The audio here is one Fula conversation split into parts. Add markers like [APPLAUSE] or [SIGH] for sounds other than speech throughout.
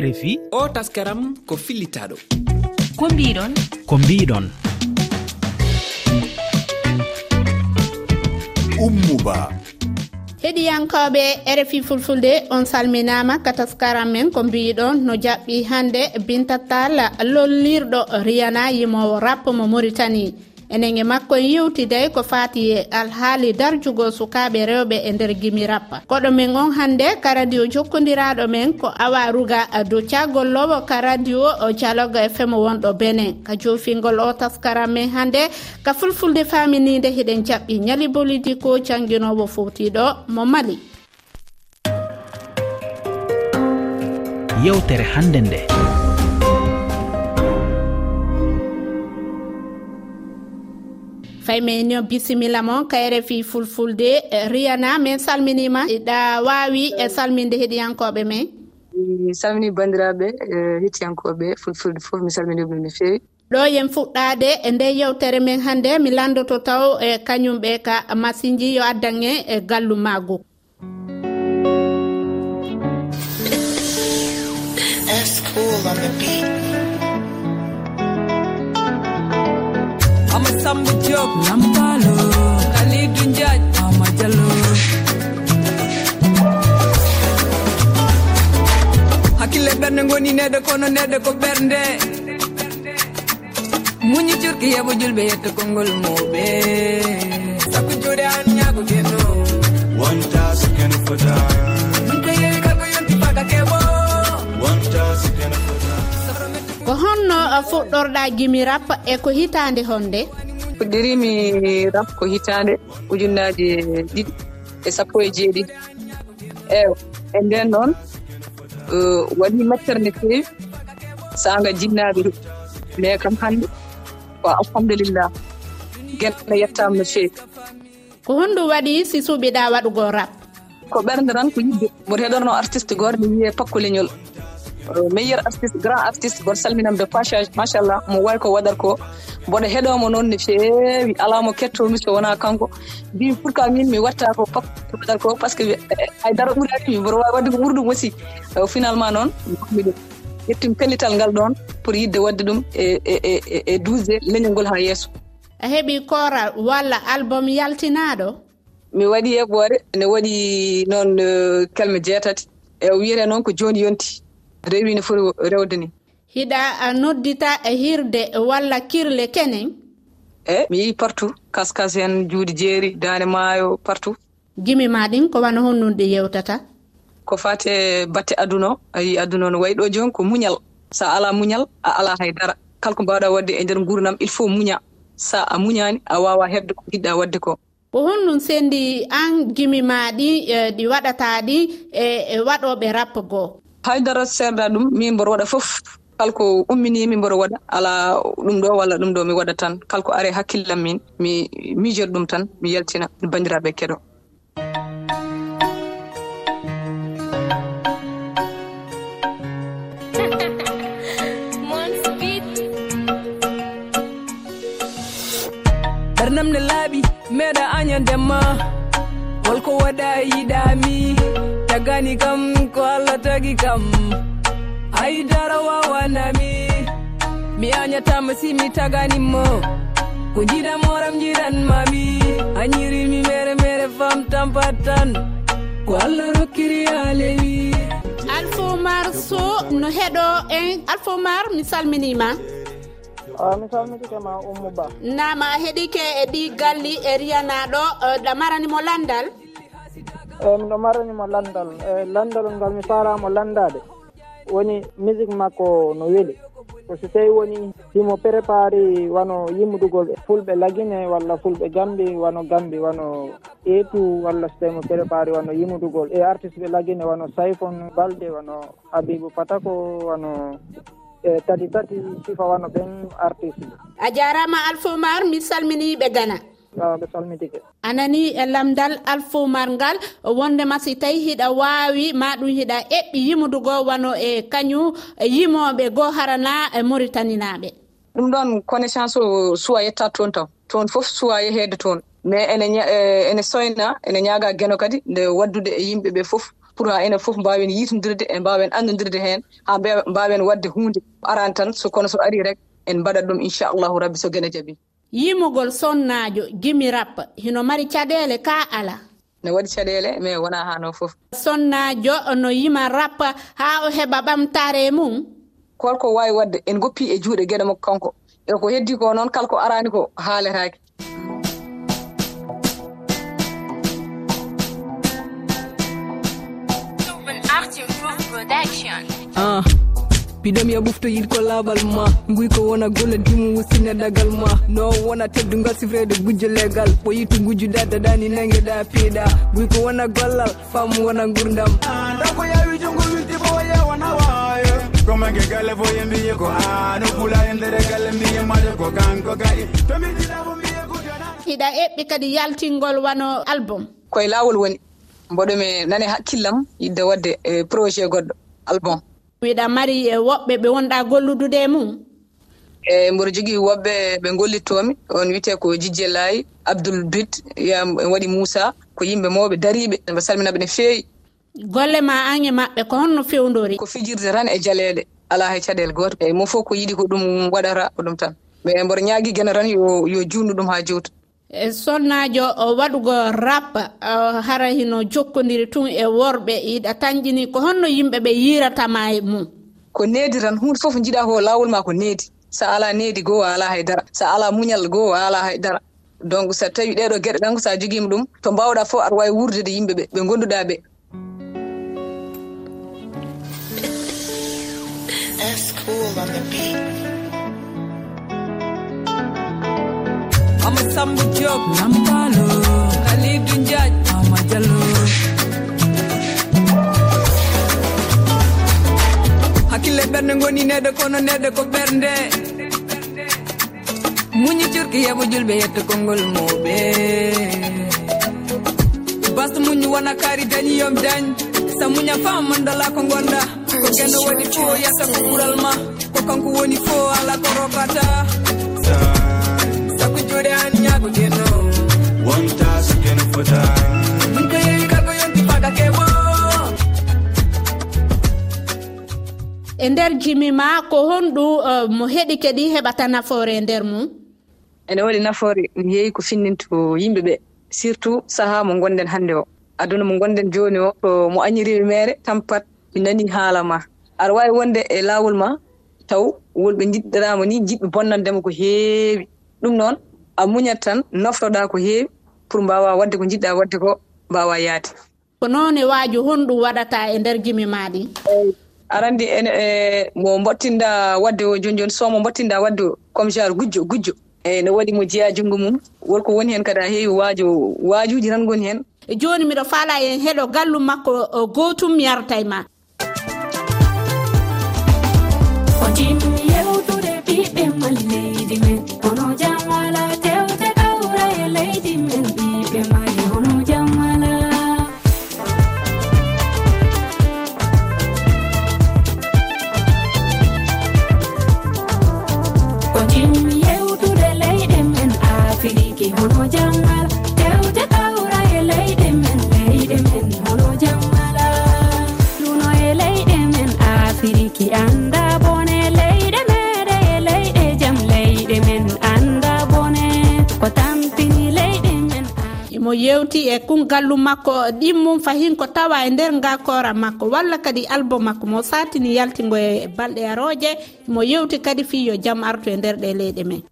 rfi o taskaram ko fillitaɗo ko mbiɗon ko mbiɗon ummuba heɗiyankoɓe rfi fulfulde on salminama ka taskaram men ko mbiɗon no jaɓɓi hande bintatal lollirɗo riyana yimowo rap mo maritanie enen e makko en yewtiday ko fati e alhaali darjugo sukaɓe rewɓe e nder gimirappa koɗo men on hannde ka radio jokkodiraɗo men ko awa ruga dow cagollowo ka radio dialogue fm wonɗo benin ka jofingol o taskaram men hannde ka fulfulde faminide hiɗen jaɓɓi ñali bolidi ko canguinowo fowtiɗo mo mali. Yewtere hannde nde. faymino bisimilla mon ka rfi fulfulde e, riyana. Min salminima ɗa wawi e salminde heɗiyankoɓe men. Mi salmini bandiraɓe e, hettiyankoɓe fulfulde fof mi salmini ɗum no fewi. Ɗo yen fuɗɗade e nde yewtere men hannde mi landoto taw e kañumɓe ka ka masinji yo addan e e gallu maago. That's cool on the beat. samba diop. Lampalo. Alidou ndiaj ama diallo. Hakkille ɓernde goni neɗɗo kono neɗɗo ko ɓernde. Muñi curki yeɓo julɓe yetta konngol moɓe sakko juuɗe an ñaago genno wonta sukene fota. Min ko yewi kalko yonti faka keɓo wonta sukene fota. Ko honno fuɗɗorɗa gimi rap e ko hitande honde? ko ɗerimi rap ko hitande ujunnaji ɗiɗi e sappo e jeeɗiɗi eyo e nden noon e, waɗi mattere nde fewi sanga jinnaɓe ɗum. Mais kam hannde ko alhamdulillah gueɗɗo yettama no fewi ko honɗum waɗi si suuɓiɗa waɗugo rap? Ko ɓernde tan ko yidde mo reɗorno artiste gorɗe wiye pakkuleñol. Eh, meilleur artiste grand artiste goto salminam de passage machallah mo way ko waɗata ko. Mboɗo heɗomo noon no feewi ala mo kettomi so wona kanko. Mbimi pour min mi watta ko pap waɗata ko par ce que eh, haydara ɓuurani mi mboɗo wawi wadde ko ɓuuri ɗum aussi. Eh, finalement noon mi ɗum ƴettimi pellital ngal ɗon pour yidde wadde ɗum e e, e, e, e douze leñol ngol ha yesso a heeɓi koral walla album yaltinaɗo mi waɗi heɓɓore ne waɗi noon kelme jeetati. E o wiyete noon ko joni yonti. rewi no foti rewde ni. Hiɗa a noddita e hirde walla kirle kenen? Eyi mi yii partout. Kaskas en juudi jeeri daande maayo partout. Gimi ma ɗin ko wano honnunɗi yewtata? Ko fate batte aduna o ayi aduna no wayi ɗo joni ko muñal. Sa ala muñal a ala haydara. Kala ko mbawɗa wadde e nder nguurnam il faut muña. Sa a muñani a wawa hebde ko jiɗɗa wadde ko. Ko honɗum sendi an gimi ma ɗi ɗi waɗata ɗi e waɗoɓe e, e rappa goo? haydara serda ɗum min mboɗo waɗa fof kala ko umminimi mboɗo waɗa ala ɗum ɗo walla ɗum ɗo mi waɗa tan kala ko are hakkillam min mi mijoto ɗum tan mi yaltina bandiraɓe keɗo. [LAUGHS] Ɓernam ne laaɓi meeɗa añandema holko waɗa yiɗami tagani kam ko allah tagi kam. Haydara wawanami mi añatama si mi taganimmo. Ko jiɗamoram jiɗanmami a ñirimi mere mere fam tampat tan ko allah rokkiri ha lewi. Alfomar so no heɗo en alfomar mi salminima. Mi salmitikema ummu ba. Nama heɗike e ɗi galli e riyanaɗo e ɗa maranimo landal. eyi miɗo maranimo landal. E landal ngal mi faramo landade. Woni musique makko no weeli ko so tawi woni himo préparé wano yimmudugol fulɓe lagine walla fulɓe gambi wano gambi wano etu walla so tawi mo préparé wano yimmudugol e artiste ɓe lagine wano sayfon balde wano abibou patako wano e tati tati sifa wano ɓen artiste. A jarama alpha omar mi salminiɓe gana. mbe salmitike a nani e eh, lamdal alfoumar ngal wondema si tawi hiɗa wawi ma ɗum hiɗa eɓɓi yimudugo wano e kañu eh, yimoɓe goo harana eh, e maritaninaɓe ɗum ɗon connaissance o suwa yetta toon taw. Toon fof suwa yeheede toon. Mais ene ene soyna ene ñaaga geno kadi nde waddude e yimɓe ɓe fof pour ha enen fof mbawen yitodirde e mbawen andodirde hen ha mbawen wadde hunde arani tan so kono so ari rek en mbaɗat ɗum inchallahu rabbi so guene jaabi yimugol sonnaajo gimi rappa hino mari caɗeele kaa ala. Ne waɗi caɗeele mais wona haa noon fof. Sonnaajo no yima rappa haa o heɓa ɓamtare mum. Kolko waawi waɗde en goppii e juuɗe geɗe makko kanko. E ko heddi ko noon kala ko araani ko haaletaaki Uh. piɗam ya ɓuftoyit ko laaɓal ma. Guy ko wona golle dimu wossina dagal ma. No wona teddugal sifrede gujjo legal ɓoyi to gujjuɗa daɗani nangueɗa piiɗa guy ko wona gollal fam wona gurdam anda yawi jungo wilti bo yewona wayo komage galle fo ye mbiye ko ano pula e ndere galle mbiye majo ko kanko kadi to mi mbiye ko hiɗa eɓɓi kadi yaltingol wano album. Koye lawol woni mboɗomi nane hakkillam yidde wadde e projet goɗɗo album. wiɗa mari e woɓɓe ɓe wonɗa golludude e mum. Eyi mboɗo jogii woɓɓe ɓe gollittomi on wiyetee ko jijje laayi abdoul bid en waɗi moussa ko yimɓe mawɓe dariiɓe mbe salminaɓe no feewi. Golle ma an e maɓɓe ko honno fewdori ko fijirde tan e jaleeɗe alaa hay caɗeele gooto. Eyi mo fof ko yiɗi ko ɗum waɗata ko ɗum tan. Mais mboɗo ñaagii gene tan yo yo juutnu ɗum haa juuta. E sonnajo waɗugo rap hara hino jokkodiri tun e worɓe. Yiɗa tañƴini ko honno yimɓe ɓe yiratama e mum? Ko needi tan hunde fof jiɗa ko lawol ma ko needi. Sa ala needi goo ala haydara. Sa ala muñal goo ala haydara. Donc so tawi ɗeɗo gueɗe tan ko sa joguima ɗum to mbawɗa fof aɗa wawi wurdude yimɓeɓe ɓe gonduɗa ɓe. samba job lampalo. Alidu ndiaje mama jalo hakkille ɓernde goni neɗɗo kono neɗɗo ko ɓernde. Muñi curki yeɓo julɓe yetto konngol moɓe basta muñi wona kaari dañi yom dañ. Sa muña fam mandala ko gonɗa ko gendo waɗi fo yetta ko ɓural ma ko kanko woni fo ala ko rokata. en ñaago jenno wonta sukeno fota. Min ko yehi kalko yonti fagake wo e nder jimi ma ko honɗu uh, mo heɗi keɗi heɓata nafoore e nder mum? Ene waɗi nafoore yehi ko finninto yimɓe ɓe surtout sahaa mo gonɗen hannde o. Aduna mo gonɗen jooni o to mo añiriɓe mere tampat mi nani haala ma. Aɗa waawi wonde e laawol ma taw wolɓe jiɗɗirama ni jiɗɓe bonnandema ko heewi. Ɗum noon a muñat tan noftoɗa ko heewi pour mbawa wadde ko jiɗɗa wadde ko mbawa yaade. Ko noon e waaju honɗum waɗata e nder gimi maɗi eh, arandi e eh, mo mbattinɗa wadde o joni joni somo mbattinɗa wadde o comme genre gujjo gujjo. Eyi no waɗi mo jeeya junngo mum wonko woni heen kadi a heewi waajo waajuuji tan ngoni heen e jooni miɗo faala en heɗo gallu makko gootum yarata e ma. O otin yewtude ɓiɓɓe malleydi men kono jam walaa yewti e kungallu makko ɗimmum fahin ko tawa e nder ngakora makko. Walla kadi album makko mo satini yaltingo e balɗe aroje mo yewti kadi fi yo jaam artu e nder ɗe leyɗe men.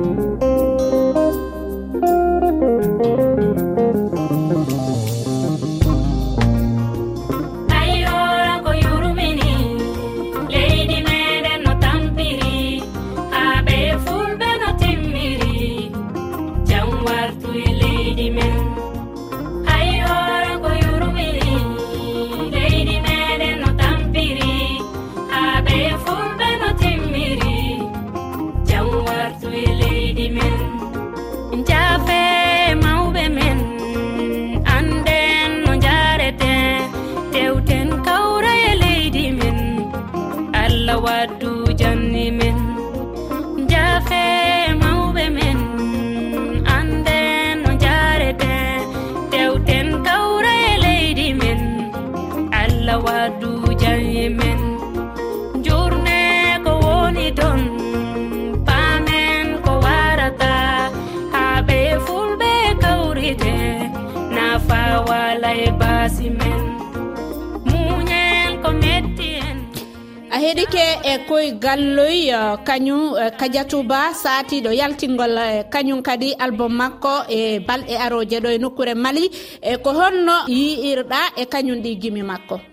heɗike e koye galloy e, kañum e, kadiatouba satiɗo yaltingol e, kañum kadi album makko e balɗe aroje ɗo e nokkure mali. E ko honno yiirɗa e kañum ɗi gimi makko.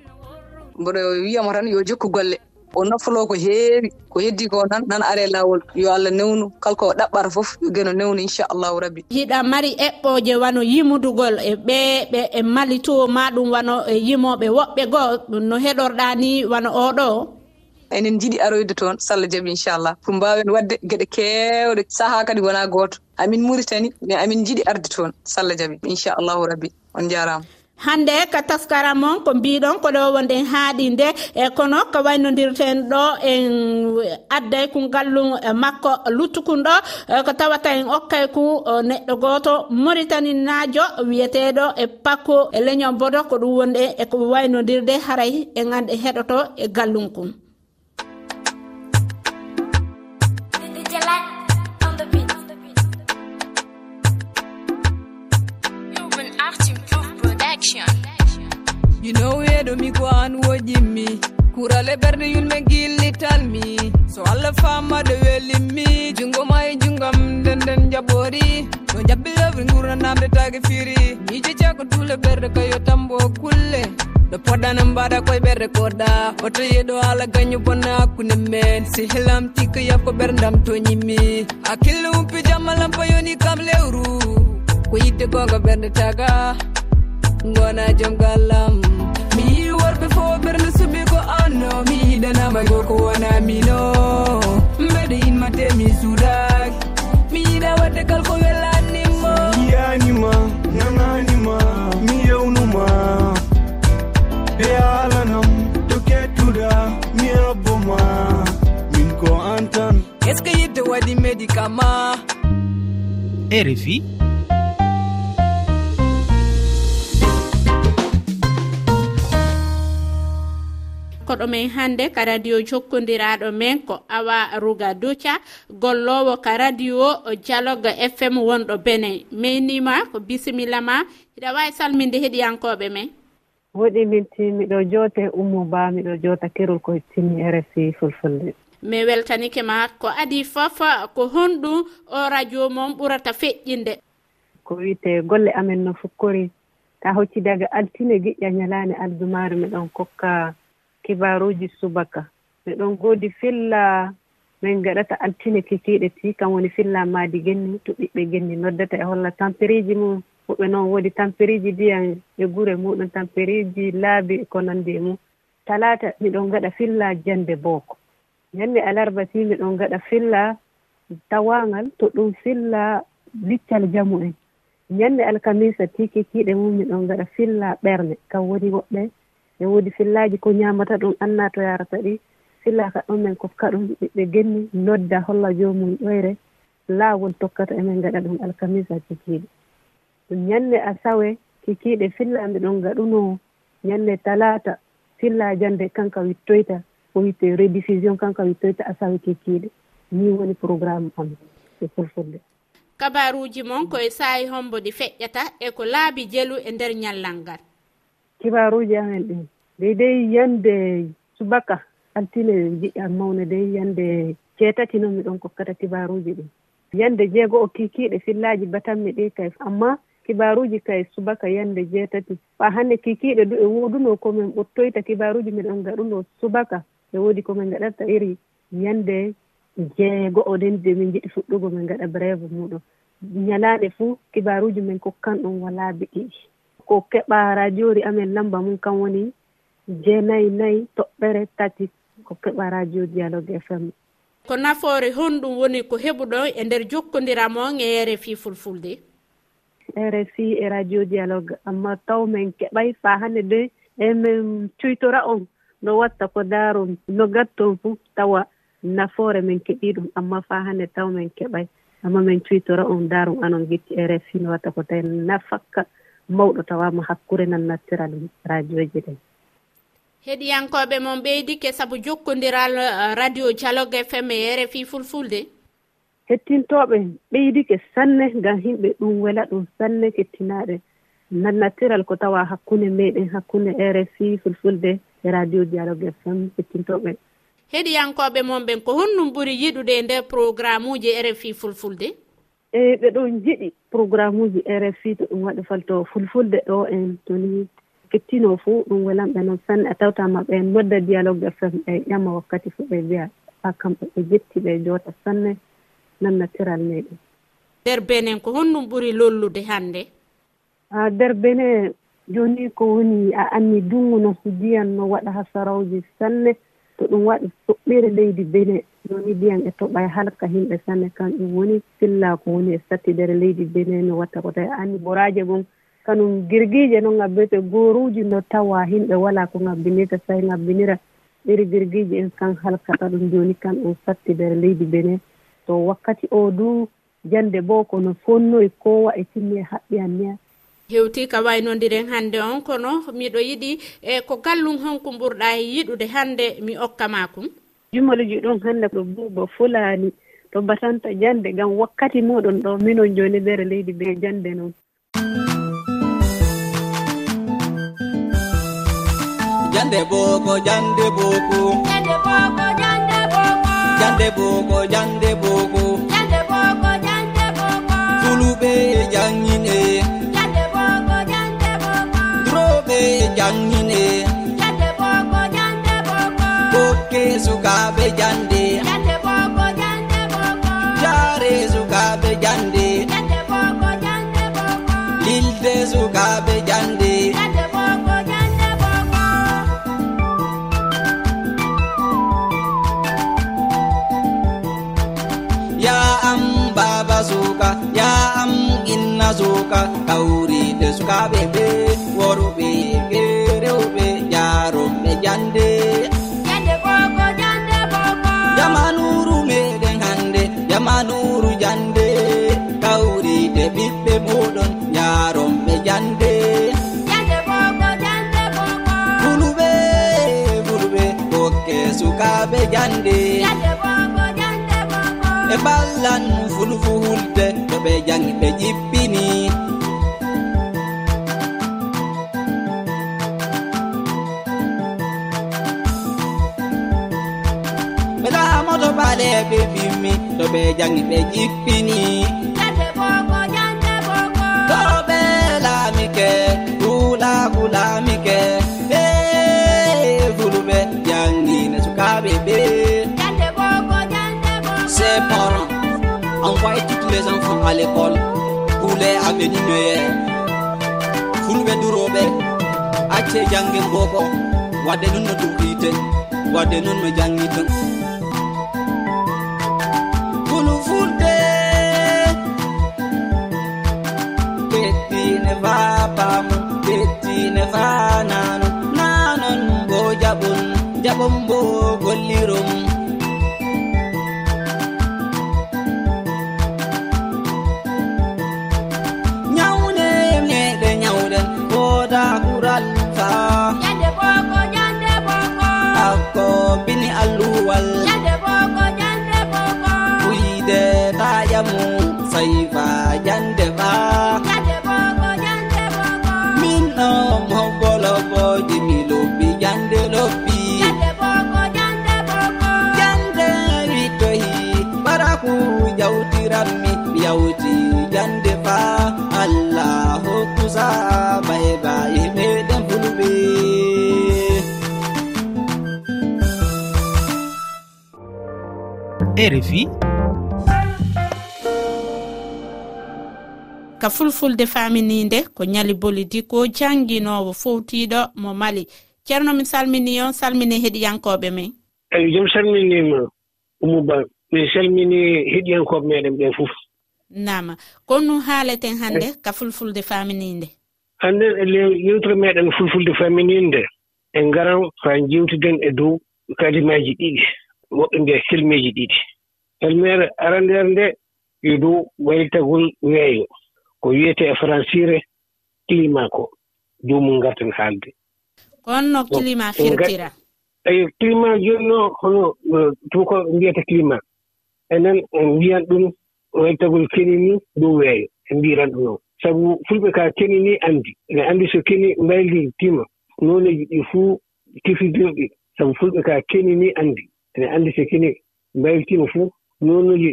mboɗo wiyamo tan yo jokku golle. O nafolo ko heewi ko heddi ko tan nan are lawol. Yo allah newnu kala ko ɗaɓɓata fof yo geno newnu inchallahu rabbi. Hiɗa mari eɓɓoje wano yimudugol e ɓeeɓe e malito ma ɗum wano e yimoɓe woɓɓe goo no heɗorɗa ni wano oɗo. Enen jiɗi aroyde toon sallah jaaɓi inchallah. Pour mbawen wadde gueɗe kewɗe saaha kadi wona goto. Amin muritani mais amin jiiɗi arde toon sallah jaaɓi inchallahu rabbi. On jarama. hande ka taskara mon ko mbiɗon ko ɗo wonɗen haaɗi nde. E kono ko waynodirten ɗo eh, en adday ku ngallum eh, makko luttukun ɗo eh, ko tawata en okkay ku neɗɗo goto maritani najo wiyeteɗo e pakko e leñol bodo ko ɗum wonɗe eko waynodirde haray en ande heɗoto e gallum kum you know heɗomi ko an woƴinmi kurale ɓerde yulme gillitalmi so allah fammaɗo welimmi jungo ma e jungam ndenden jaɓori no jabɓe yewre gurnanamde tage firi. Miije jako tule ɓerde kayo tambo kulle. Ɗo poɗɗano mbaɗa koye ɓerde koɗɗa oto yeɗo ala gaño bonna hakkude men. Si helam tikka yafko ɓerdam to ñimmi hakkille humpi jammalam payoni kam lewru ko yidde gonga ɓerde taga. gona joom gallam mi yi worɓe fo ɓernde suɓi ko anno. Mi yiɗanama gorko wona mino. Mbeɗe inmate mi suudak mi yiɗa wadde kal ko welanimo. Yanima nananima mi yewnuma. E alanam to kettuɗa mi rabboma min ko antan est ce que yidde waɗi médicament rfi men hannde ka radio jokkodiraɗo men ko awa ruga duca gollowo ka radio dialogue fm wonɗo bene. Menima ko bisimilla ma hiɗa wawi salminde heɗiyankoɓe men. Woɗi minti miɗo joote e ummo ba miɗo joota kerol ko tini rfi fulfulde. Mi weltanike ma ko adi fof ko honɗum o radio moon ɓurata feƴƴinde. Ko wiyete golle amen no fukkori ta hocci daga altine giƴƴa ñalaande aldumare miɗon kokka kibaruji subaka. Miɗon goodi filla min gaɗata altine kitiɗe ti kam woni filla maadi genni to ɓiɓɓe genni noddata e holla tampiriji mum. Woɓɓe noon woodi tampiriji ndiyam e gure muɗum tampiriji laabi ko nanndi e mum. Talata miɗon gaɗa filla jannde booko. Ñannde alarba ti miɗon gaɗa filla tawaŋal to ɗum filla liccal jamu en. Ñannde alkamisa ti kikiiɗe mum miɗon gaɗa filla ɓernde. Kam woni woɓɓe e woodi fillaji ko ñamata ɗum anna to yarata ɗi silla ka ɗon men kof ɗum ɓiɓɓe genni nodda holla jomum ƴoyre laawol tokkata emen gaɗa ɗum alkamisa kikiiɗe ɗum ñannde asawe kikiiɗe fillaande ɗon gaɗuno ñande talata. Filla jande kanka wittoyta ko witte rediffusion kanka wittoyta asawe kikiiɗe ni woni programme am e fulfulde. Kabaruji moon koye saahi hombo ɗi feƴƴata e ko laabi jelu e nder ñallal ngal. kibaruji amen ɗin dey dey yande subaka altine jiɗɗam mawna dey yande ceetati noon miɗon kokkata kibaruji ɗin yande jeego o kikiiɗe fillaji batanmi ɗi kay amma kibaruji kay subaka yande jeetati fa hannde kikiiɗe du e woduno komin ɓottoyta kibaruji miɗon gaɗuno subaka e woodi komin gaɗatta iri yande jeego'o nden de min jiɗi fuɗɗugo min gaɗa brève muɗum. Ñalaande fuu kibaruji min kokkan ɗum walaa biɗiɗi ko keɓa radio ri amen lamba mum kam woni jeenayi nayi toɓɓere tati ko keɓa radio dialogue fm ko nafoore honɗum woni ko heɓuɗon e nder jokkodiramon e rfi fulfulde? Rfi e radio dialogue. Amma taw min keɓay fa hande de emin cuytora on no watta ko daaron. No gatton fuu tawa nafoore min keɓi ɗum. Amma fa hande taw min keɓay. Amma min cuytora on daarum anon gitti rfi no watta ko tawi nafakka. mawɗo tawama hakkure nan nattiral radio ji ɗen. Heɗiyankoɓe moon ɓeydike saabu jokkodiral uh, radio dialogue fm e rfi fulfulde. Hettintoɓe ɓeydike sanne ngam himɓe ɗum wela ɗum sanne kettinaɗe. Nannatiral ko tawa hakkunde meɗen hakkunde rfi fulfulde e radio dialogue fm hettintoɓe. Heɗiyankoɓe moon ɓen ko honɗum ɓuuri yiɗude e nder programme uji rfi fulfulde. eyi ɓe ɗon jiɗi programme uji rfi to ɗum waɗi fal to fulfulde ɗo en toni kettino fuu ɗum welanɓe noon sanne a tawtama ɓe nodda dialogue fm ɓe ƴama wakkati fo ɓe mbiya ha kamɓe ɓe jetti ɓe joota sanne nannatiral meɗen. Nder benen ko honɗum ɓuri lollude hannde? A nder bene joni ko woni a anni dungu no ndiyan no waɗa ha sarawji sanne to ɗum waɗi soɓɓere leydi bene joni mbiyan e toɓay halka himɓe sanne kan ɗum woni silla ko woni e sattidere leydi benin no watta ko tawi. Anni boraje mum kanum girguije no ngabbirte goruji no tawa himɓe wala ko ngabbinirta so tawi ngabbinira ɓeeri girguiji en kan halkata ɗum joni kan ɗum sattidere leydi benin. To wakkati o du jande bo kono fonnoyi kowa e timmi e haɓɓi anniya hewti ka waynodiren hannde on kono miɗo yiɗi e ko gallum honko ɓurɗa e yiɗude hannde mi okkama kum jumoluji ɗon hannde ɗo buuba fulani to batanta jande ngam wakkati moɗon ɗo minon joni nder leydi be jande noon jande boko jande boko jande boko jande boko jande boko jande boko jande boko jande boko tuluɓe e jangine jande boko jande boko droɓe jangine jare sukaɓe jande. Jare sukaɓe jande. Lilde sukaɓe jande. Ya am baba suka ya am inna suka kawri jangi ɓe ƴippini ɓe laamoto baale ɓe bimmi to ɓe jangi ɓe ƴippini to ɓe laamike kuulaaku laamike ɓe fulɓe jangine sukaaɓe ɓe. Se poron on wayti enfants à l'école tous les aveninoye fulɓe duroɓe acce jangge goko wadde noon no duɓɓite wadde noon no jangguiten kulu fulde ɓettine fapamu ɓettine fananu nanon bo jaɓon jaɓon bo gollirom. lammi mi yawti jande fa allah hokkusa mayba e meɗen fulɓe rfi ka fulfulde faminide ko ñali bolidi ko janguinowo fowtiɗo mo mali. Ceerno mi salmini on salmini heɗiyankoɓe men. Eyi joom salminima oumou ba min calminii heɗiyankooɓe meeɗen ɓeen fof nama. Kon no haaleten hannde ka fulfulde faaminiinde hannde e lew yewtere meeɗen e fulfulde faaminiinde en ngaran haa njewtiden e dow kalimaaji ɗiɗi woɓɓe mbiya kelmeeji ɗiɗi. Elmeere arandeer nde yo dow waylitagol weeyo ko wiyetee e françire climat ko joomum ngarten haalde. On no climat firtira? Eyi climat jooni no hono euh, tuko mbiyata climat. enen en mbiyan ɗum way keni ni dow weeyo en mbiran ɗum noon sabu fulɓe kaa kenini anndi ene anndi so keni mbaylitiima nooneji ɗi fuu tifidooɗi sabu fulɓe kaa kenini anndi ene anndi so keni mbayltima fuu noonuji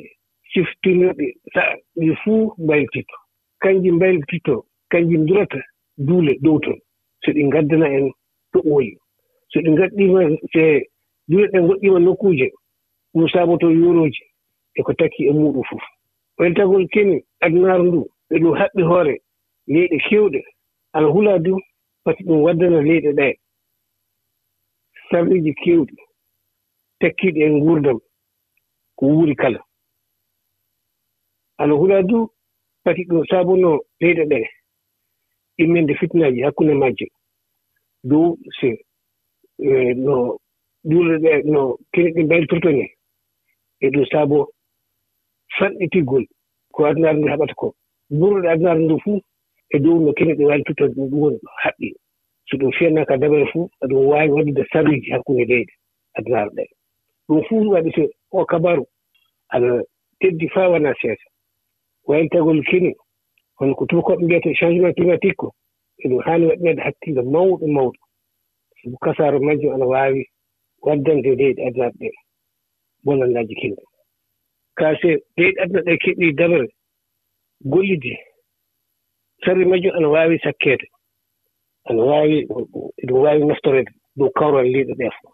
siftinirɗi sa ɗi fuu mbaylititto kanji mbaylititto kanji durata duule dow ton. So ɗi ngaddana en toɓooji so ɗi ngaɗɗima se duule ɗe goɗɗima nokkuuje ɗum saaboto yorooji eko takki e muɗum fof oyen tagol keni adunaaru ndu ɓe ɗum haɓɓi hoore leyɗe kewɗe ana hulaa du pati ɗum waddana leyɗe ɗee sarɗiiji kewɗi takkiiɗe e nguurdam ko wuuri kala. Ana hulaa du pati ɗum saabunno leyɗe ɗee immende fitnaaji hakkunde majje. Dow si eh, no duule ɗe no kene ɗi mbaylitorto ni e ɗum saaboo fanɗitigol ko adunaaru ndu haɓata ko. Burɗe adunaaru ndu fuu e dow no kene ɗe waltirta ɗum ɗum woni haɓɓi. So ɗum fiyatnaaka dabare fuu e aɗum waawi waɗude sarruuji hakkunde leyɗe adunaaru ɗe. Ɗum fuu waɗi so o kabaru aɗa teddi faa wonaa seesa. Waylitagol kene ko tubakoɓe mbiyata changement climatique ko eɗum haani waɗineede hakkille mawɗo mawɗo sabu kasaaro majjum ana waawi waddande leyɗe adunaaru ɗe bonanndaji kinɗe kaase leyɗi aduna ɗe keɓii dabere gollidi sarri majjum ana waawi sakkeede. Ana waawi eɗum waawi naftorede dow kawral leyɗe ɗee fof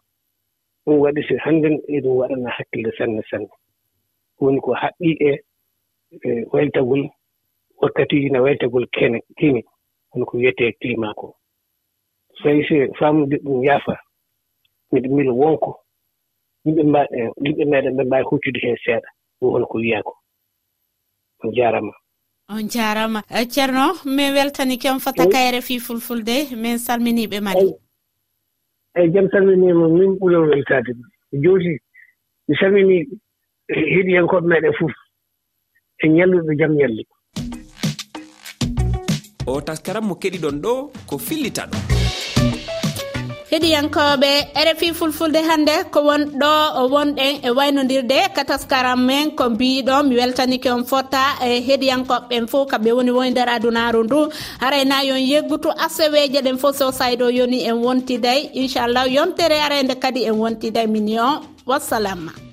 ɗum waɗi so hannden eɗum waɗana hakkille sanne sanne. Woni ko haɓɓii e, e weltagol wakkatiiji no weltagol kene kini woni ko wiyetee climat ko. So tawi so faamude ɗum yaafa miɗo mila wonko yimɓe mbaaɗe yimɓe meeɗen ɓe mbaawi huccude heen seeɗa. ɗum on ko wiya ko on jarama. On jarama. Eh, Ceerno min weltanike on fota kayre fi fulfulde min salminiɓe mali eyi jam salminima min ɓuuran weltade jooti mi salmini eh, heɗiyankoɓe meɗen fof e ñalluɓe jam ñalli. O taskaram mo keɗiɗon ɗo ko fillita ɗum. heɗiyankoɓe rfi fulfulde hannde ko wonɗo wonɗen e waynodirde kataskaram men ko mbiɗon mi weltanike on fotta e heɗiyankoɓeɓen fof kamɓe woni woni nder adunaru ndu. Arayna yon yeggutu aseweje ɗen fof so sayɗo yoni en wontiday inchallah yontere arende kadi en wontiday min on wassalama